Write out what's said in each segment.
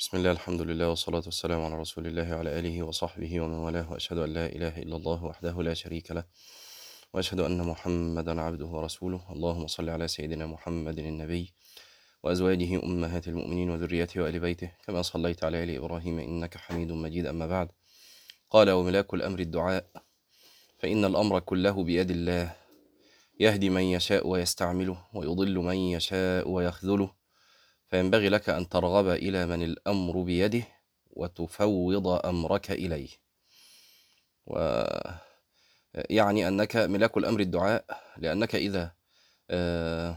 بسم الله الحمد لله والصلاة والسلام على رسول الله وعلى آله وصحبه ومن والاه وأشهد أن لا إله إلا الله وحده لا شريك له وأشهد أن محمدا عبده ورسوله. اللهم صل على سيدنا محمد النبي وأزواجه أمهات المؤمنين وذريته وآل بيته كما صليت على آل إبراهيم إنك حميد مجيد. أما بعد قال وملاك الأمر الدعاء فإن الأمر كله بيد الله يهدي من يشاء ويستعمله ويضل من يشاء ويخذله. فينبغي لك أن ترغب إلى من الأمر بيده وتفوض أمرك إليه. و يعني أنك ملاك الأمر الدعاء لأنك إذا آه،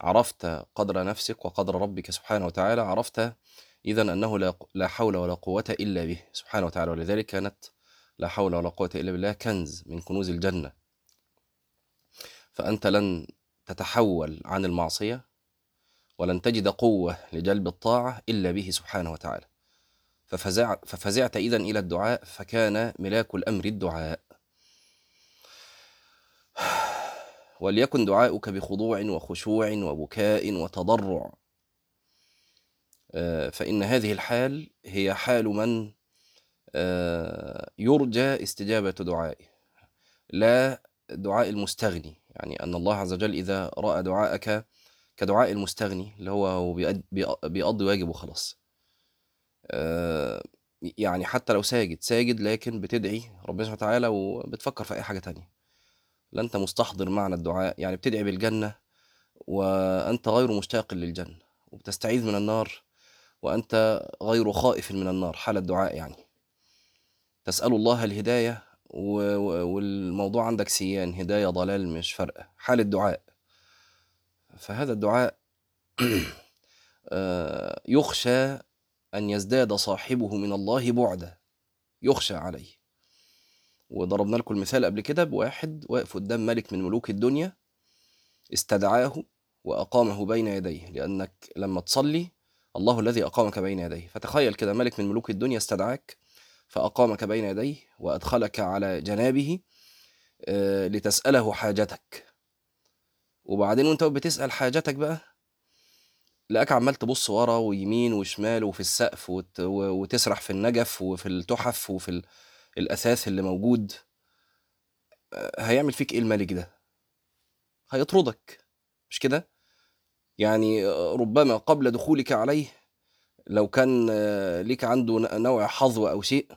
عرفت قدر نفسك وقدر ربك سبحانه وتعالى عرفت إذا أنه لا لا حول ولا قوة إلا به سبحانه وتعالى. ولذلك كانت لا حول ولا قوة إلا بالله كنز من كنوز الجنة. فأنت لن تتحول عن المعصية ولن تجد قوة لجلب الطاعة إلا به سبحانه وتعالى. ففزع ففزعت إذا إلى الدعاء فكان ملاك الأمر الدعاء. وليكن دعاؤك بخضوع وخشوع وبكاء وتضرع. آه، فإن هذه الحال هي حال من آه، يرجى استجابة دعائه. لا دعاء المستغني يعني أن الله عز وجل إذا رأى دعاءك كدعاء المستغني اللي هو هو بيقض- بيق- بيقضي واجبه خلاص آه، يعني حتى لو ساجد ساجد لكن بتدعي ربنا سبحانه وتعالى وبتفكر في أي حاجة تانية. لا أنت مستحضر معنى الدعاء يعني بتدعي بالجنة وأنت غير مشتاق للجنة وبتستعيذ من النار وأنت غير خائف من النار حال الدعاء يعني. تسأل الله و- والموضوع عندك سيان هداية ضلال مش فارقة حال الدعاء. فهذا الدعاء آه، يخشى أن يزداد صاحبه من الله بعدا. يخشى عليه. وضربنا لكم المثال قبل كده بواحد واقف قدام ملك من ملوك الدنيا استدعاه وأقامه بين يديه. لأنك لما تصلي الله الذي أقامك بين يديه. فتخيل كده ملك من ملوك الدنيا استدعاك فأقامك بين يديه وأدخلك على جنابه آه، لتسأله حاجتك. وبعدين وانت بتسأل حاجتك بقى لقاك عمال تبص ورا ويمين وشمال وفي السقف وت... وتسرح في النجف وفي التحف وفي ال... الأثاث اللي موجود آه، هيعمل فيك إيه الملك ده؟ هيطردك مش كده؟ يعني آه، ربما قبل دخولك عليه لو كان آه، ليك عنده نوع حظو أو شيء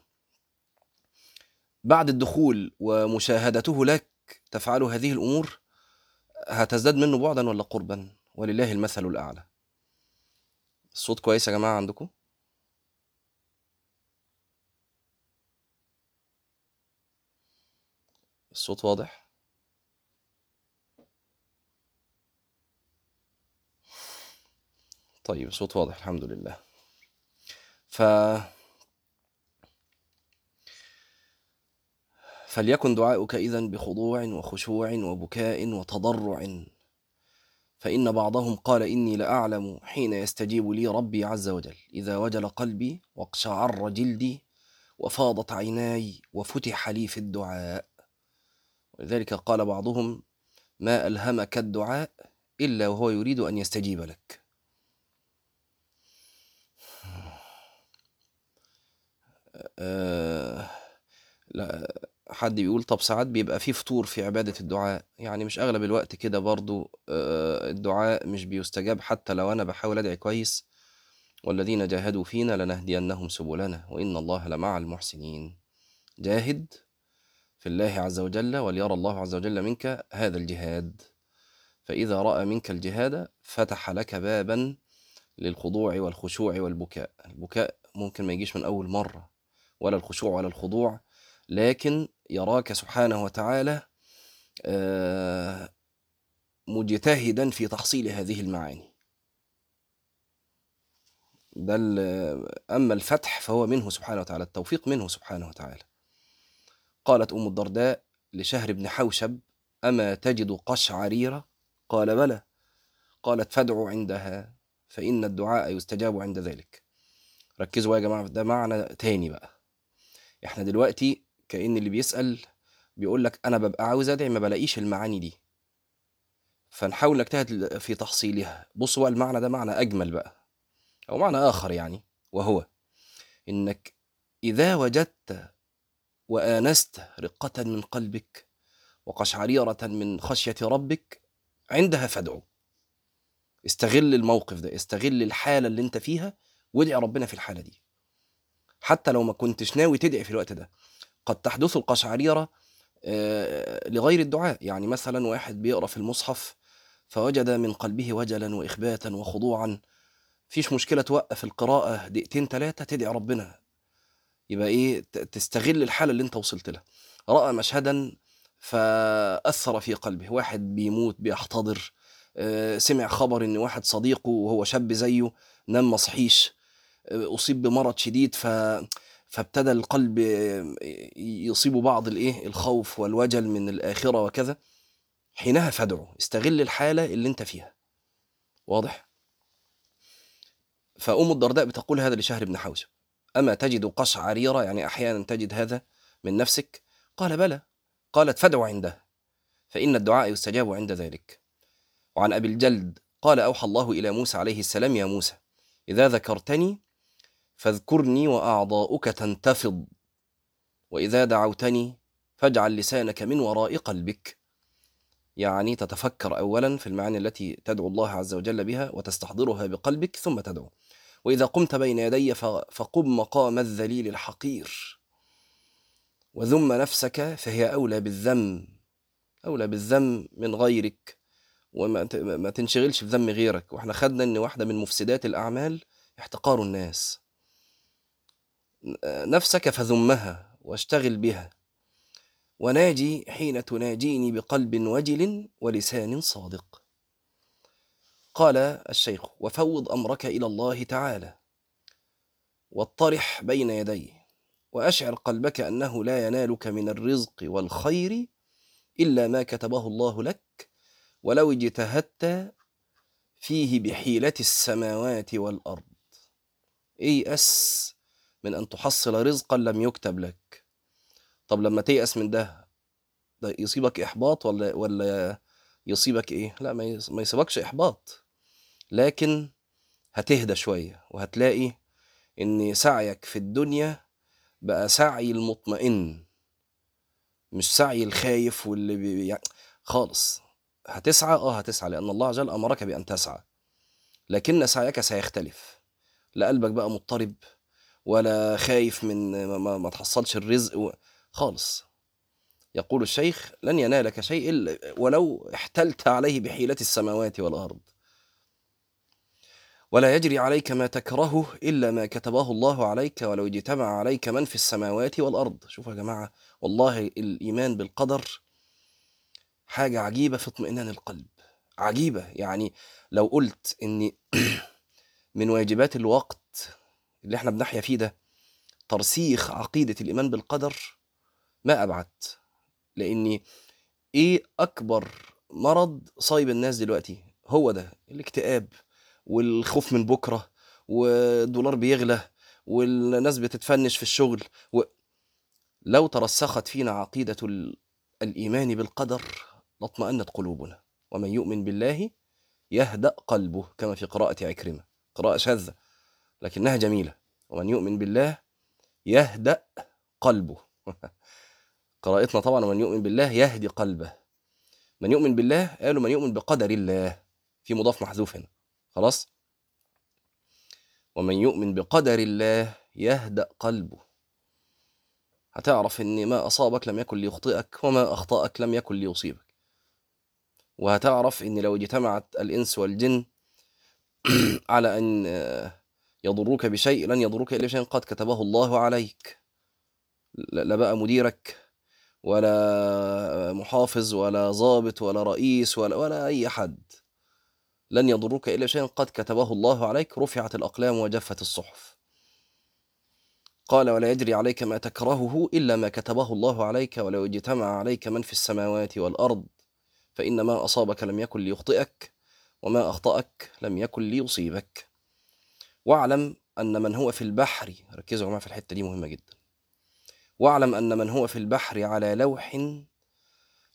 بعد الدخول ومشاهدته لك تفعل هذه الأمور هتزداد منه بعدا ولا قربا؟ ولله المثل الأعلى. الصوت كويس يا جماعة عندكم؟ الصوت واضح؟ طيب الصوت واضح الحمد لله. ف فليكن دعاؤك إذا بخضوع وخشوع وبكاء وتضرع. فإن بعضهم قال إني لأعلم حين يستجيب لي ربي عز وجل. إذا وجل قلبي واقشعر جلدي وفاضت عيناي وفتح لي في الدعاء. ولذلك قال بعضهم ما ألهمك الدعاء إلا وهو يريد أن يستجيب لك. آه لا حد بيقول طب ساعات بيبقى فيه فتور في عبادة الدعاء. يعني مش أغلب الوقت كده برضو آه الدعاء مش بيستجاب حتى لو أنا بحاول أدعي كويس والذين جاهدوا فينا لنهدينهم سبلنا وإن الله لمع المحسنين. جاهد في الله عز وجل وليرى الله عز وجل منك هذا الجهاد. فإذا رأى منك الجهاد فتح لك بابا للخضوع والخشوع والبكاء. البكاء ممكن ما يجيش من أول مرة ولا الخشوع ولا الخضوع لكن يراك سبحانه وتعالى آه، مجتهدا في تحصيل هذه المعاني. ده ال- أما الفتح فهو منه سبحانه وتعالى التوفيق منه سبحانه وتعالى. قالت أم الدرداء لشهر بن حوشب أما تجد قشعريرة؟ قال بلى. قالت فادعوا عندها فإن الدعاء يستجاب عند ذلك. ركزوا يا جماعة ده معنى تاني بقى. إحنا دلوقتي كأن اللي بيسأل بيقول لك أنا ببقى عاوز أدعي ما بلاقيش المعاني دي. فنحاول نجتهد في تحصيلها. بصوا بقى المعنى ده معنى أجمل بقى أو معنى آخر يعني وهو إنك إذا وجدت وآنست رقة من قلبك وقشعريرة من خشية ربك عندها فادعو. استغل الموقف ده استغل الحالة اللي أنت فيها وادعي ربنا في الحالة دي. حتى لو ما كنتش ناوي تدعي في الوقت ده. قد تحدث القشعريرة آه، لغير الدعاء. يعني مثلا واحد بيقرأ في المصحف فوجد من قلبه وجلا وإخباتا وخضوعا. فيش مشكلة توقف القراءة دقيقتين ثلاثة تدعي ربنا. يبقى إيه تستغل الحالة اللي أنت وصلت لها. رأى مشهدا فأثر في قلبه. واحد بيموت بيحتضر آه، سمع خبر إن واحد صديقه وهو شاب زيه نام مصحيش آه، أصيب بمرض شديد ف فابتدى القلب يصيب بعض الإيه؟ الخوف والوجل من الآخرة وكذا. حينها فادعو استغل الحالة اللي أنت فيها. واضح؟ فأم الدرداء بتقول هذا لشهر بن حوشب أما تجد قشعريرة يعني أحيانا تجد هذا من نفسك؟ قال بلى. قالت فادعو عنده. فإن الدعاء يستجاب عند ذلك. وعن أبي الجلد قال أوحى الله إلى موسى عليه السلام يا موسى إذا ذكرتني فاذكرني وأعضاؤك تنتفض. وإذا دعوتني فاجعل لسانك من وراء قلبك. يعني تتفكر أولا في المعاني التي تدعو الله عز وجل بها وتستحضرها بقلبك ثم تدعو. وإذا قمت بين يدي فقم مقام الذليل الحقير. وذم نفسك فهي أولى بالذم. أولى بالذم من غيرك. وما تنشغلش بذم غيرك. وإحنا خدنا إن واحدة من مفسدات الأعمال احتقار الناس. نفسك فذمها واشتغل بها. وناجي حين تناجيني بقلب وجل ولسان صادق. قال الشيخ وفوض أمرك إلى الله تعالى. واطرح بين يديه وأشعر قلبك أنه لا ينالك من الرزق والخير إلا ما كتبه الله لك ولو اجتهدت فيه بحيلة السماوات والأرض. ايأس من أن تحصل رزقا لم يكتب لك. طب لما تيأس من ده ده يصيبك إحباط ولا ولا يصيبك إيه؟ لا ما يص- ما يصيبكش إحباط. لكن هتهدى شوية وهتلاقي إن سعيك في الدنيا بقى سعي المطمئن مش سعي الخايف واللي بي يعني خالص. هتسعى آه هتسعى لأن الله وجل أمرك بأن تسعى. لكن سعيك سيختلف. لا قلبك بقى مضطرب. ولا خايف من ما, ما, تحصلش الرزق. خالص. يقول الشيخ لن ينالك شيء إلا ولو احتلت عليه بحيلة السماوات والأرض. ولا يجري عليك ما تكرهه إلا ما كتبه الله عليك ولو اجتمع عليك من في السماوات والأرض. شوفوا يا جماعة والله الإيمان بالقدر حاجة عجيبة في اطمئنان القلب. عجيبة يعني لو قلت إن من واجبات الوقت اللي إحنا بنحيا فيه ده ترسيخ عقيدة الإيمان بالقدر ما أبعد. لأن إيه أكبر مرض صايب الناس دلوقتي؟ هو ده الاكتئاب والخوف من بكرة والدولار بيغلى والناس بتتفنش في الشغل و... لو ترسخت فينا عقيدة ال- الإيمان بالقدر لاطمأنت قلوبنا. ومن يؤمن بالله يهدأ قلبه كما في قراءة عكرمة. قراءة شاذة. لكنها جميلة. ومن يؤمن بالله يهدأ قلبه. قراءتنا طبعا ومن يؤمن بالله يهدي قلبه. من يؤمن بالله قالوا من يؤمن بقدر الله. في مضاف محذوف هنا. خلاص؟ ومن يؤمن بقدر الله يهدأ قلبه. هتعرف إن ما أصابك لم يكن ليخطئك وما أخطأك لم يكن ليصيبك. وهتعرف إن لو اجتمعت الإنس والجن على أن يضروك بشيء لن يضروك إلا بشيء قد كتبه الله عليك. لا بقى مديرك ولا محافظ ولا ضابط ولا رئيس ولا ولا أي حد لن يضروك إلا شيء قد كتبه الله عليك. رفعت الأقلام وجفت الصحف. قال ولا يجري عليك ما تكرهه إلا ما كتبه الله عليك ولو اجتمع عليك من في السماوات والأرض. فإن ما أصابك لم يكن ليخطئك وما أخطأك لم يكن ليصيبك. واعلم أن من هو في البحر ركزوا معايا في الحتة دي مهمة جدا. واعلم أن من هو في البحر على لوح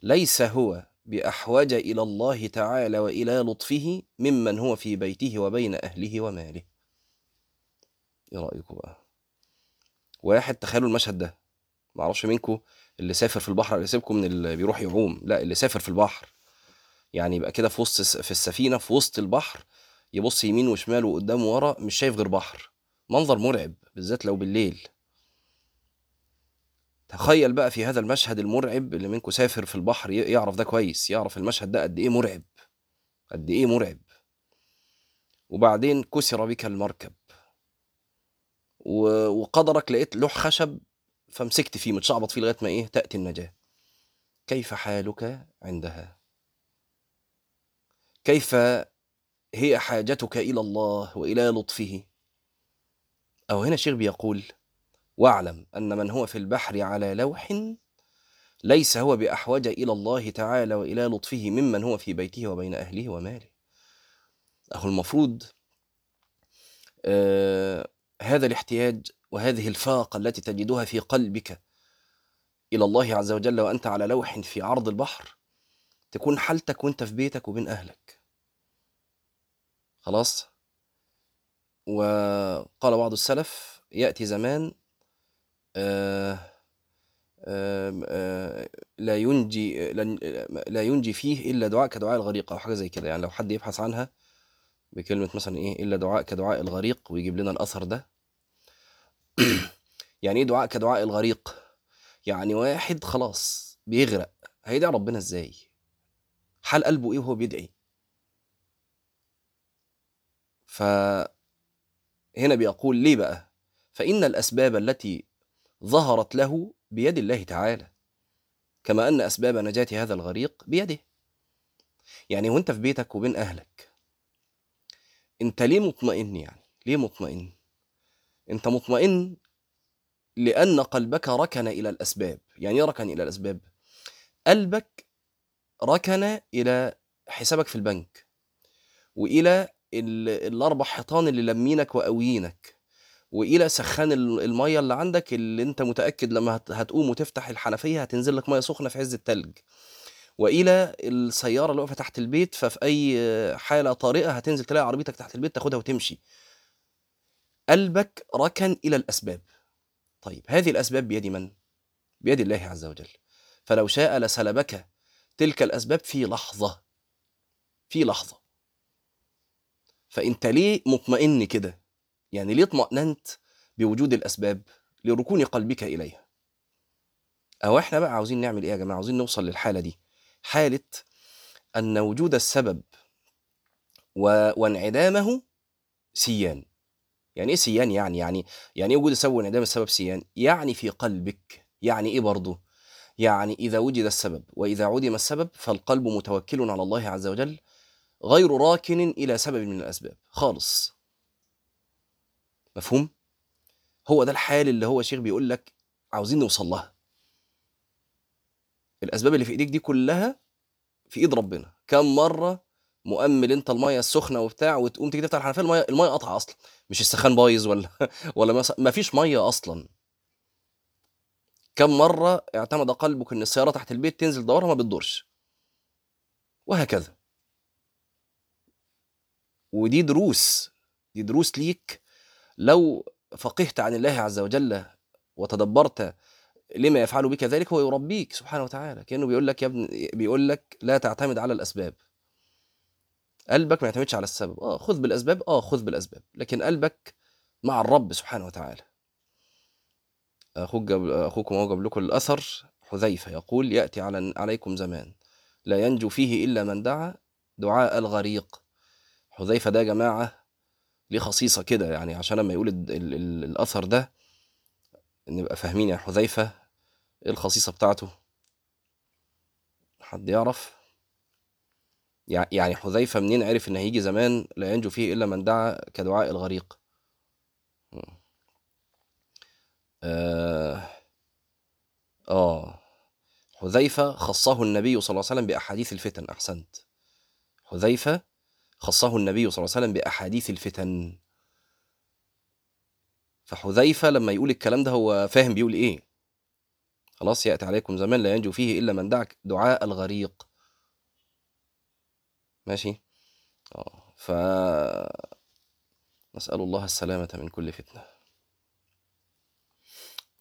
ليس هو بأحوج إلى الله تعالى وإلى لطفه ممن هو في بيته وبين أهله وماله. إيه رأيكم بقى؟ واحد تخيلوا المشهد ده. ما أعرفش منكم اللي سافر في البحر اللي سيبكم من اللي بيروح يعوم. لا اللي سافر في البحر. يعني يبقى كده في وسط في السفينة في وسط البحر يبص يمين وشمال وقدام وورا مش شايف غير بحر. منظر مرعب بالذات لو بالليل. تخيل بقى في هذا المشهد المرعب اللي منكم سافر في البحر يعرف ده كويس يعرف المشهد ده قد إيه مرعب. قد إيه مرعب. وبعدين كسر بك المركب. وقدرك لقيت لوح خشب فمسكت فيه متشعبط فيه لغاية ما إيه تأتي النجاة. كيف حالك عندها؟ كيف هي حاجتك إلى الله وإلى لطفه. أو هنا شيخ بيقول واعلم أن من هو في البحر على لوح ليس هو بأحوج إلى الله تعالى وإلى لطفه ممن هو في بيته وبين أهله وماله. اهو المفروض آه هذا الاحتياج وهذه الفاقة التي تجدها في قلبك إلى الله عز وجل وأنت على لوح في عرض البحر تكون حالتك وأنت في بيتك وبين أهلك. خلاص. وقال بعض السلف يأتي زمان آه آه لا ينجي لا ينجي فيه إلا دعاء كدعاء الغريق أو حاجة زي كده. يعني لو حد يبحث عنها بكلمة مثلا إيه إلا دعاء كدعاء الغريق ويجيب لنا الأثر ده. يعني إيه دعاء كدعاء الغريق؟ يعني واحد خلاص بيغرق. هيدعي ربنا إزاي؟ حال قلبه إيه وهو بيدعي؟ فهنا بيقول ليه بقى؟ فإن الأسباب التي ظهرت له بيد الله تعالى كما أن أسباب نجاة هذا الغريق بيده. يعني وأنت في بيتك وبين أهلك أنت ليه مطمئن يعني؟ ليه مطمئن؟ أنت مطمئن لأن قلبك ركن إلى الأسباب. يعني إيه ركن إلى الأسباب؟ قلبك ركن إلى حسابك في البنك وإلى الأربع حيطان اللي لمينك وقويينك وإلى سخان المية اللي عندك اللي أنت متأكد لما هتقوم وتفتح الحنفية هتنزل لك مية سخنة في عز التلج. وإلى السيارة اللي واقفة تحت البيت ففي أي حالة طارئة هتنزل تلاقي عربيتك تحت البيت تاخدها وتمشي. قلبك ركن إلى الأسباب. طيب هذه الأسباب بيد من؟ بيد الله عز وجل. فلو شاء لسلبك تلك الأسباب في لحظة. في لحظة. فأنت ليه مطمئن كده؟ يعني ليه اطمأننت بوجود الأسباب لركون قلبك إليها؟ أو إحنا بقى عاوزين نعمل إيه يا جماعة؟ عاوزين نوصل للحالة دي. حالة أن وجود السبب و... وانعدامه سيان. يعني إيه سيان يعني؟ يعني يعني إيه وجود السبب وانعدام السبب سيان؟ يعني في قلبك. يعني إيه برضه؟ يعني إذا وجد السبب وإذا عدم السبب فالقلب متوكل على الله عز وجل غير راكن إلى سبب من الأسباب. خالص. مفهوم؟ هو ده الحال اللي هو شيخ بيقول لك عاوزين نوصل لها. الأسباب اللي في إيديك دي كلها في إيد ربنا. كم مرة مؤمل أنت المية السخنة وبتاع وتقوم تيجي تفتح الحنفية الميه المية قطعة أصلا. مش السخان بايظ ولا ولا ما فيش مية أصلا. كم مرة اعتمد قلبك إن السيارة تحت البيت تنزل دورها ما بتدورش. وهكذا. ودي دروس دي دروس ليك. لو فقهت عن الله عز وجل وتدبرت لما يفعل بك ذلك هو يربيك سبحانه وتعالى. كأنه بيقول لك يا ابن بيقول لك لا تعتمد على الأسباب. قلبك ما يعتمدش على السبب. آه خذ بالأسباب. آه خذ بالأسباب. لكن قلبك مع الرب سبحانه وتعالى. أخوك أخوكم هو جاب لكم الأثر حذيفة يقول يأتي على عليكم زمان. لا ينجو فيه إلا من دعا دعاء الغريق. حذيفة ده يا جماعة ليه خصيصة كده يعني؟ عشان لما يقول ال ال ال الأثر ده نبقى فاهمين يا حذيفة إيه الخصيصة بتاعته؟ حد يعرف؟ يعني حذيفة منين عرف إن هيجي زمان لا ينجو فيه إلا من دعا كدعاء الغريق؟ آه, آه حذيفة خصه النبي صلى الله عليه وسلم بأحاديث الفتن أحسنت. حذيفة خصه النبي صلى الله عليه وسلم بأحاديث الفتن. فحذيفة لما يقول الكلام ده هو فاهم بيقول إيه؟ خلاص يأتي عليكم زمان لا ينجو فيه إلا من دعا دعاء الغريق. ماشي؟ آه ف نسأل الله السلامة من كل فتنة.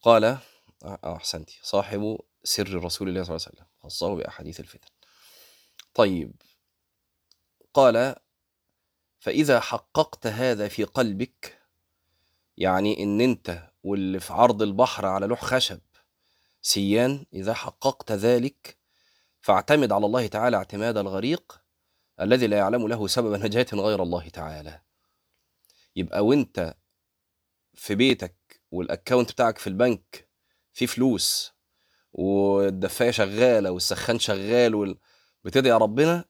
قال آه آه، أحسنتي صاحب سر رسول الله صلى الله عليه وسلم خصه بأحاديث الفتن. طيب قال فإذا حققت هذا في قلبك يعني إن أنت واللي في عرض البحر على لوح خشب سيان إذا حققت ذلك فاعتمد على الله تعالى اعتماد الغريق الذي لا يعلم له سبب نجاة غير الله تعالى. يبقى وأنت في بيتك والاكونت بتاعك في البنك فيه فلوس والدفاية شغالة والسخان شغال وال... بتدعي ربنا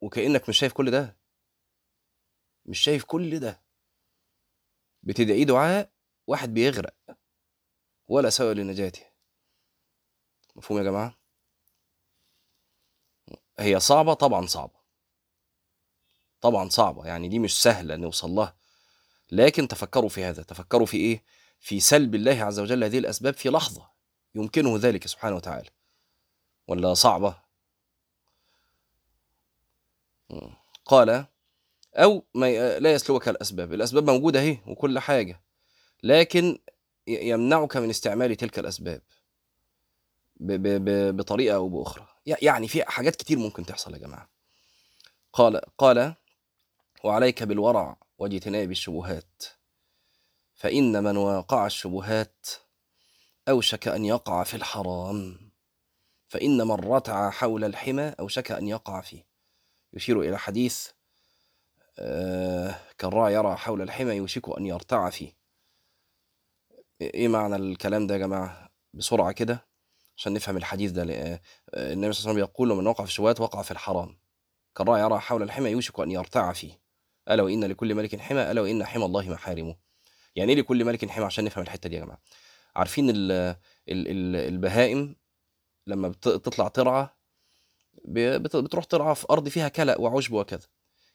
وكأنك مش شايف كل ده. مش شايف كل ده. بتدعي دعاء واحد بيغرق. ولا سبب لنجاته. مفهوم يا جماعة؟ هي صعبة؟ طبعا صعبة. طبعا صعبة. يعني دي مش سهلة نوصل لها. لكن تفكروا في هذا. تفكروا في إيه؟ في سلب الله عز وجل هذه الأسباب في لحظة يمكنه ذلك سبحانه وتعالى. ولا صعبة؟ قال أو ما لا يسلبك الأسباب. الأسباب موجودة أهي وكل حاجة لكن يمنعك من استعمال تلك الأسباب ب ب ب بطريقة أو بأخرى. يعني في حاجات كتير ممكن تحصل يا جماعة. قال قال وعليك بالورع واجتناب الشبهات فإن من واقع الشبهات أوشك أن يقع في الحرام فإن من رتع حول الحمى أوشك أن يقع فيه. يشير إلى حديث آه كالراعي يرى حول الحمى يوشك أن يرتع فيه. إيه معنى الكلام ده يا جماعة؟ بسرعة كده عشان نفهم الحديث ده. النبي صلى الله عليه وسلم يقول من وقع في الشبهات وقع في الحرام. كالراعي يرى حول الحمى يوشك أن يرتع فيه. ألا وإن لكل ملك حمى ألا وإن حمى الله محارمه. يعني إيه لكل ملك حمى؟ عشان نفهم الحتة دي يا جماعة. عارفين ال ال ال البهائم لما بتطلع ترعى بتروح ترعى في أرض فيها كلأ وعشب وكذا.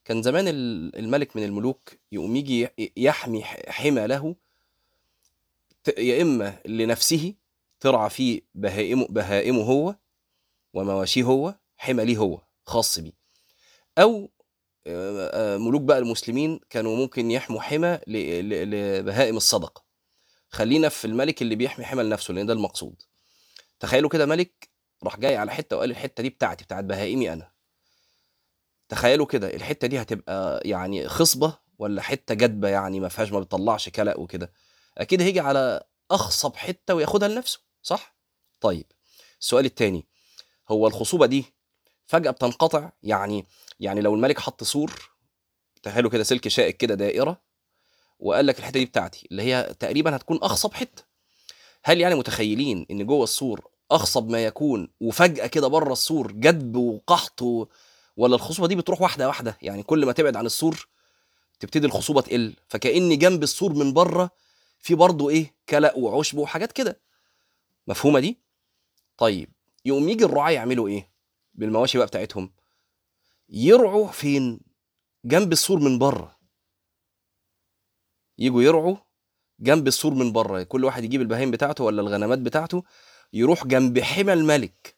كان زمان الملك من الملوك يقوم يجي يحمي حمى له يا إما لنفسه ترعى فيه بهائمه بهائمه هو ومواشيه هو حمى ليه هو خاص بيه. أو ملوك بقى المسلمين كانوا ممكن يحموا حمى لبهائم الصدقة. خلينا في الملك اللي بيحمي حمى لنفسه لأن ده المقصود. تخيلوا كده ملك راح جاي على حتة وقال الحتة دي بتاعتي بتاعت بهائمي أنا. تخيلوا كده الحتة دي هتبقى يعني خصبة ولا حتة جدبة يعني ما فيهاش ما بتطلعش كلأ وكده. أكيد هيجي على أخصب حتة وياخدها لنفسه صح؟ طيب السؤال الثاني هو الخصوبة دي فجأة بتنقطع؟ يعني يعني لو الملك حط سور تخيلوا كده سلك شائك كده دائرة وقال لك الحتة دي بتاعتي اللي هي تقريبا هتكون أخصب حتة. هل يعني متخيلين إن جوه السور أخصب ما يكون وفجأة كده بره السور جدب وقحط. ولا الخصوبه دي بتروح واحدة واحدة؟ يعني كل ما تبعد عن السور تبتدي الخصوبه تقل. فكأن جنب السور من بره في برضه إيه؟ كلأ وعشب وحاجات كده. مفهومة دي؟ طيب يقوم يجي الرعاة يعملوا إيه؟ بالمواشي بقى بتاعتهم. يرعوا فين؟ جنب السور من بره. يجوا يرعوا جنب السور من بره. كل واحد يجيب البهايم بتاعته ولا الغنمات بتاعته يروح جنب حمى الملك.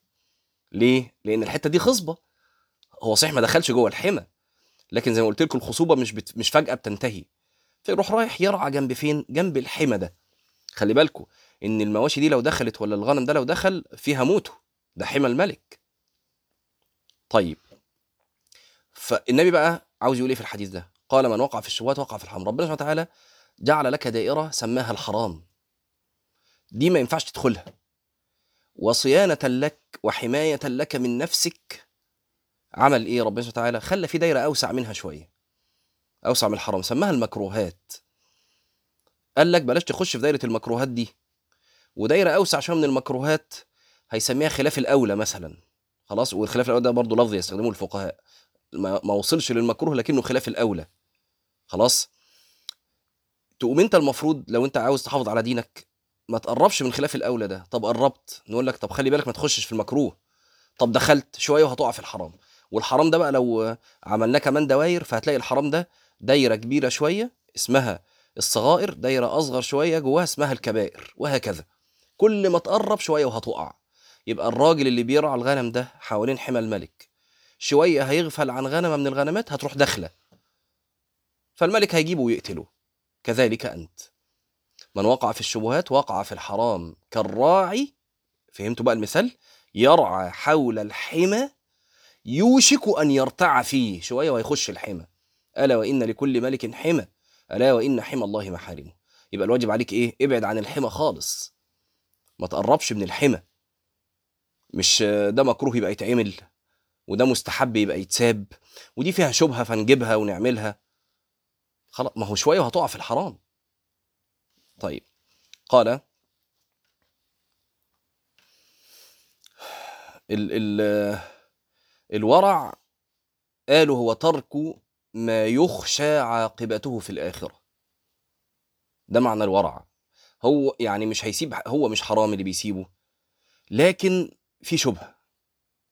ليه؟ لأن الحتة دي خصبة. هو صحيح ما دخلش جوه الحمى لكن زي ما قلت لكم الخصوبة مش بت... مش فجأة بتنتهي. فيروح رايح يرعى جنب فين؟ جنب الحمى ده. خلي بالكم إن المواشي دي لو دخلت ولا الغنم ده لو دخل فيها موته. ده حمى الملك. طيب. فالنبي بقى عاوز يقول إيه في الحديث ده؟ قال من وقع في الشبهات وقع في الحرام ربنا سبحانه وتعالى جعل لك دائرة سماها الحرام. دي ما ينفعش تدخلها. وصيانة لك وحماية لك من نفسك عمل إيه ربنا سبحانه وتعالى؟ خلى في دايرة أوسع منها شوية. أوسع من الحرام سماها المكروهات. قال لك بلاش تخش في دايرة المكروهات دي. ودايرة أوسع شوية من المكروهات هيسميها خلاف الأولى مثلا. خلاص؟ والخلاف الأولى ده برضه لفظ يستخدمه الفقهاء. ما وصلش للمكروه لكنه خلاف الأولى. خلاص؟ تقوم أنت المفروض لو أنت عاوز تحافظ على دينك ما تقربش من خلاف الأولى ده. طب قربت. نقول لك طب خلي بالك ما تخشش في المكروه. طب دخلت شوية وهتقع في الحرام. والحرام ده بقى لو عملناه كمان دواير فهتلاقي الحرام ده دايرة كبيرة شوية اسمها الصغائر دايرة أصغر شوية جواها اسمها الكبائر وهكذا. كل ما تقرب شوية وهتقع. يبقى الراجل اللي بيرعى الغنم ده حوالين حمى الملك. شوية هيغفل عن غنمة من الغنمات هتروح داخلة. فالملك هيجيبه ويقتله. كذلك أنت. من وقع في الشبهات وقع في الحرام كالراعي. فهمتوا بقى المثال؟ يرعى حول الحمى يوشك أن يرتع فيه. شوية ويخش الحمى. ألا وإن لكل ملك حمى. ألا وإن حمى الله محارمه يبقى الواجب عليك إيه؟ ابعد عن الحمى خالص. ما تقربش من الحمى. مش ده مكروه يبقى يتعمل وده مستحب يبقى يتساب ودي فيها شبهة فنجيبها ونعملها. خلاص ما هو شوية وهتقع في الحرام. طيب. قال ال ال الورع قالوا هو ترك ما يخشى عاقبته في الآخرة. ده معنى الورع. هو يعني مش هيسيب هو مش حرام اللي بيسيبه لكن في شبهة.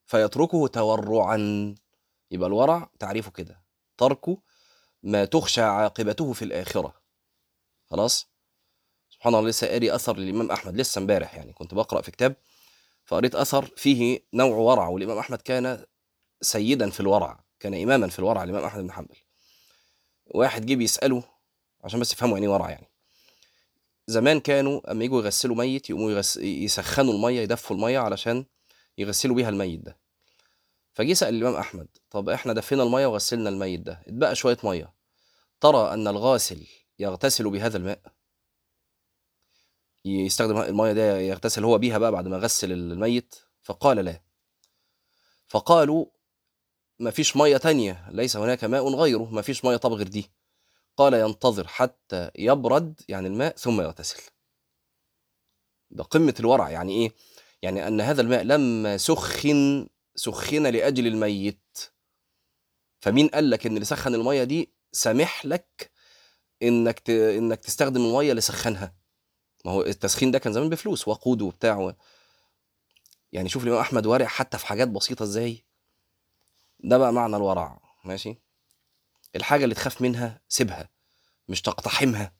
فيتركه تورعا. يبقى الورع تعريفه كده. ترك ما تخشى عاقبته في الآخرة. خلاص؟ سبحان الله لسه قاري أثر للإمام أحمد. لسه امبارح يعني كنت بقرأ في كتاب فقريت أثر فيه نوع ورع والإمام أحمد كان سيدا في الورع كان إماما في الورع الإمام أحمد بن حنبل. واحد جه بيسأله عشان بس يفهموا يعني إيه ورع يعني. زمان كانوا أما يجوا يغسلوا ميت يقوموا يغس... يسخنوا المية يدفوا المية علشان يغسلوا بيها الميت ده. فجه سأل الإمام أحمد طب إحنا دفينا المية وغسلنا الميت ده اتبقى شوية مية. ترى أن الغاسل يغتسل بهذا الماء؟ يستخدم المية ده يغتسل هو بيها بقى بعد ما غسل الميت؟ فقال لا. فقالوا ما فيش مية تانية ليس هناك ماء غيره ما فيش مية طب غير دي قال ينتظر حتى يبرد يعني الماء ثم يغتسل ده قمة الورع يعني إيه؟ يعني أن هذا الماء لما سخن سخن لأجل الميت فمين قال لك إن اللي سخن المية دي سامح لك إنك ت... إنك تستخدم المية اللي سخنها ما هو التسخين ده كان زمان بفلوس وقود وبتاع. يعني شوف الإمام أحمد ورع حتى في حاجات بسيطة إزاي ده بقى معنى الورع ماشي؟ الحاجة اللي تخاف منها سيبها مش تقتحمها.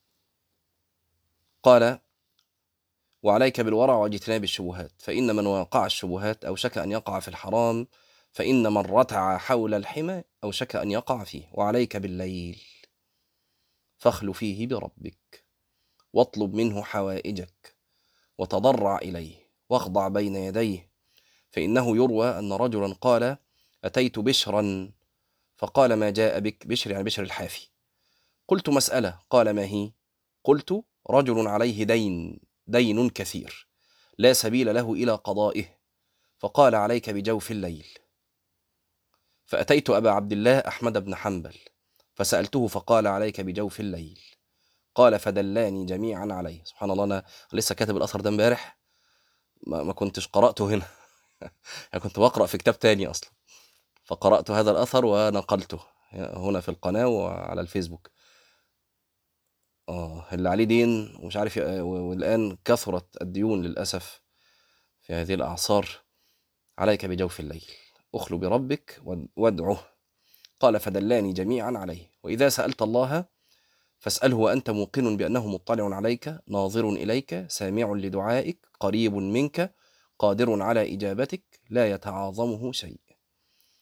قال وعليك بالورع واجتناب الشبهات فإن من وقع الشبهات أو شك أن يقع في الحرام فإن من رتع حول الحمى أو شك أن يقع فيه وعليك بالليل فاخل فيه بربك واطلب منه حوائجك وتضرع إليه واخضع بين يديه. فإنه يروى أن رجلا قال أتيت بشرا فقال ما جاء بك بشر يعني بشر الحافي. قلت مسألة قال ما هي؟ قلت رجل عليه دين دين كثير لا سبيل له إلى قضائه فقال عليك بجوف الليل. فأتيت أبا عبد الله أحمد بن حنبل فسألته فقال عليك بجوف الليل. قال فدلاني جميعا عليه. سبحان الله أنا لسه كاتب الأثر ده امبارح ما, كنتش قرأته هنا. يعني كنت بقرأ في كتاب تاني أصلا. فقرأت هذا الأثر ونقلته هنا في القناة وعلى الفيسبوك. آه اللي عليه دين ومش عارف والآن كثرت الديون للأسف في هذه الأعصار. عليك بجوف الليل. أخلو بربك واد- وادعه. قال فدلاني جميعا عليه. وإذا سألت الله فاسأله وأنت موقن بأنه مطلع عليك ناظر إليك سامع لدعائك قريب منك قادر على إجابتك لا يتعاظمه شيء.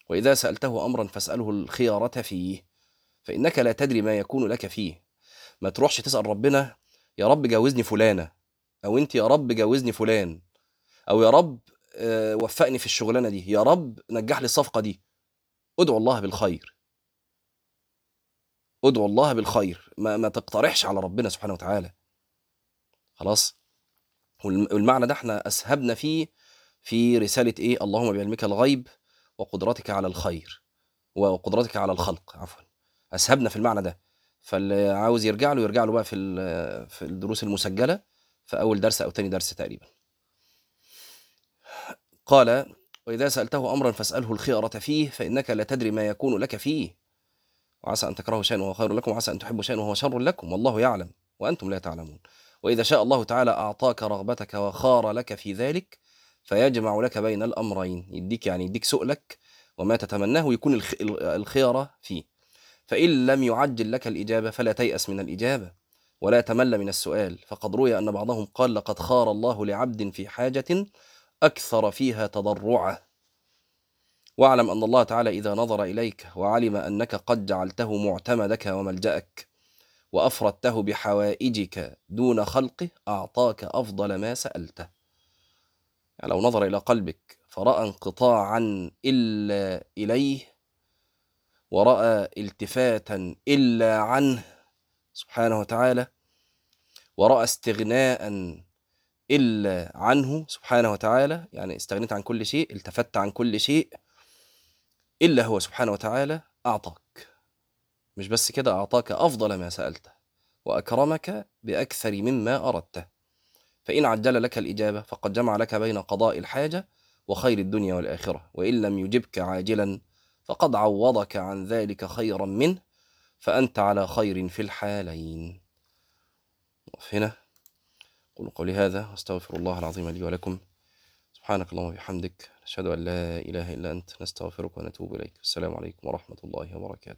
وإذا سألته أمرا فاسأله الخيارة فيه فإنك لا تدري ما يكون لك فيه. ما تروحش تسأل ربنا يا رب جوزني فلانة. أو أنت يا رب جوزني فلان. أو يا رب آه، وفقني في الشغلانة دي. يا رب نجح لي الصفقة دي. ادعو الله بالخير. ادعو الله بالخير. ما, ما تقترحش على ربنا سبحانه وتعالى. خلاص؟ والم- والمعنى ده إحنا أسهبنا فيه في رسالة إيه؟ اللهم بعلمك الغيب. وقدرتك على الخير وقدرتك على الخلق عفوا. أسهبنا في المعنى ده. فاللي عاوز يرجع له يرجع له بقى في في الدروس المسجلة في أول درس أو تاني درس تقريبا. قال وإذا سألته أمرا فاسأله الخيرة فيه فإنك لا تدري ما يكون لك فيه. وعسى أن تكرهوا شيئا وهو خير لكم وعسى أن تحبوا شيئا وهو شر لكم والله يعلم وأنتم لا تعلمون. وإذا شاء الله تعالى أعطاك رغبتك وخار لك في ذلك فيجمع لك بين الأمرين يديك يعني يديك سؤلك وما تتمناه ويكون الخ- الخيرة فيه. فإن لم يعجل لك الإجابة فلا تيأس من الإجابة ولا تمل من السؤال. فقد روي أن بعضهم قال لقد خار الله لعبد في حاجة أكثر فيها تضرعة واعلم أن الله تعالى إذا نظر إليك وعلم أنك قد جعلته معتمدك وملجأك وأفردته بحوائجك دون خلقه أعطاك أفضل ما سألته. يعني لو نظر إلى قلبك فرأى انقطاعا إلا إليه ورأى التفاتا إلا عنه سبحانه وتعالى ورأى استغناء إلا عنه سبحانه وتعالى يعني استغنيت عن كل شيء التفت عن كل شيء إلا هو سبحانه وتعالى أعطاك. مش بس كده أعطاك أفضل ما سألته وأكرمك بأكثر مما أردته. فإن عجل لك الإجابة فقد جمع لك بين قضاء الحاجة وخير الدنيا والآخرة. وإن لم يجبك عاجلا فقد عوضك عن ذلك خيرا منه فأنت على خير في الحالين. هنا. قولوا قولي هذا واستغفر الله العظيم لي ولكم. سبحانك اللهم وبحمدك نشهد أن لا إله إلا أنت نستغفرك ونتوب إليك. السلام عليكم ورحمة الله وبركاته.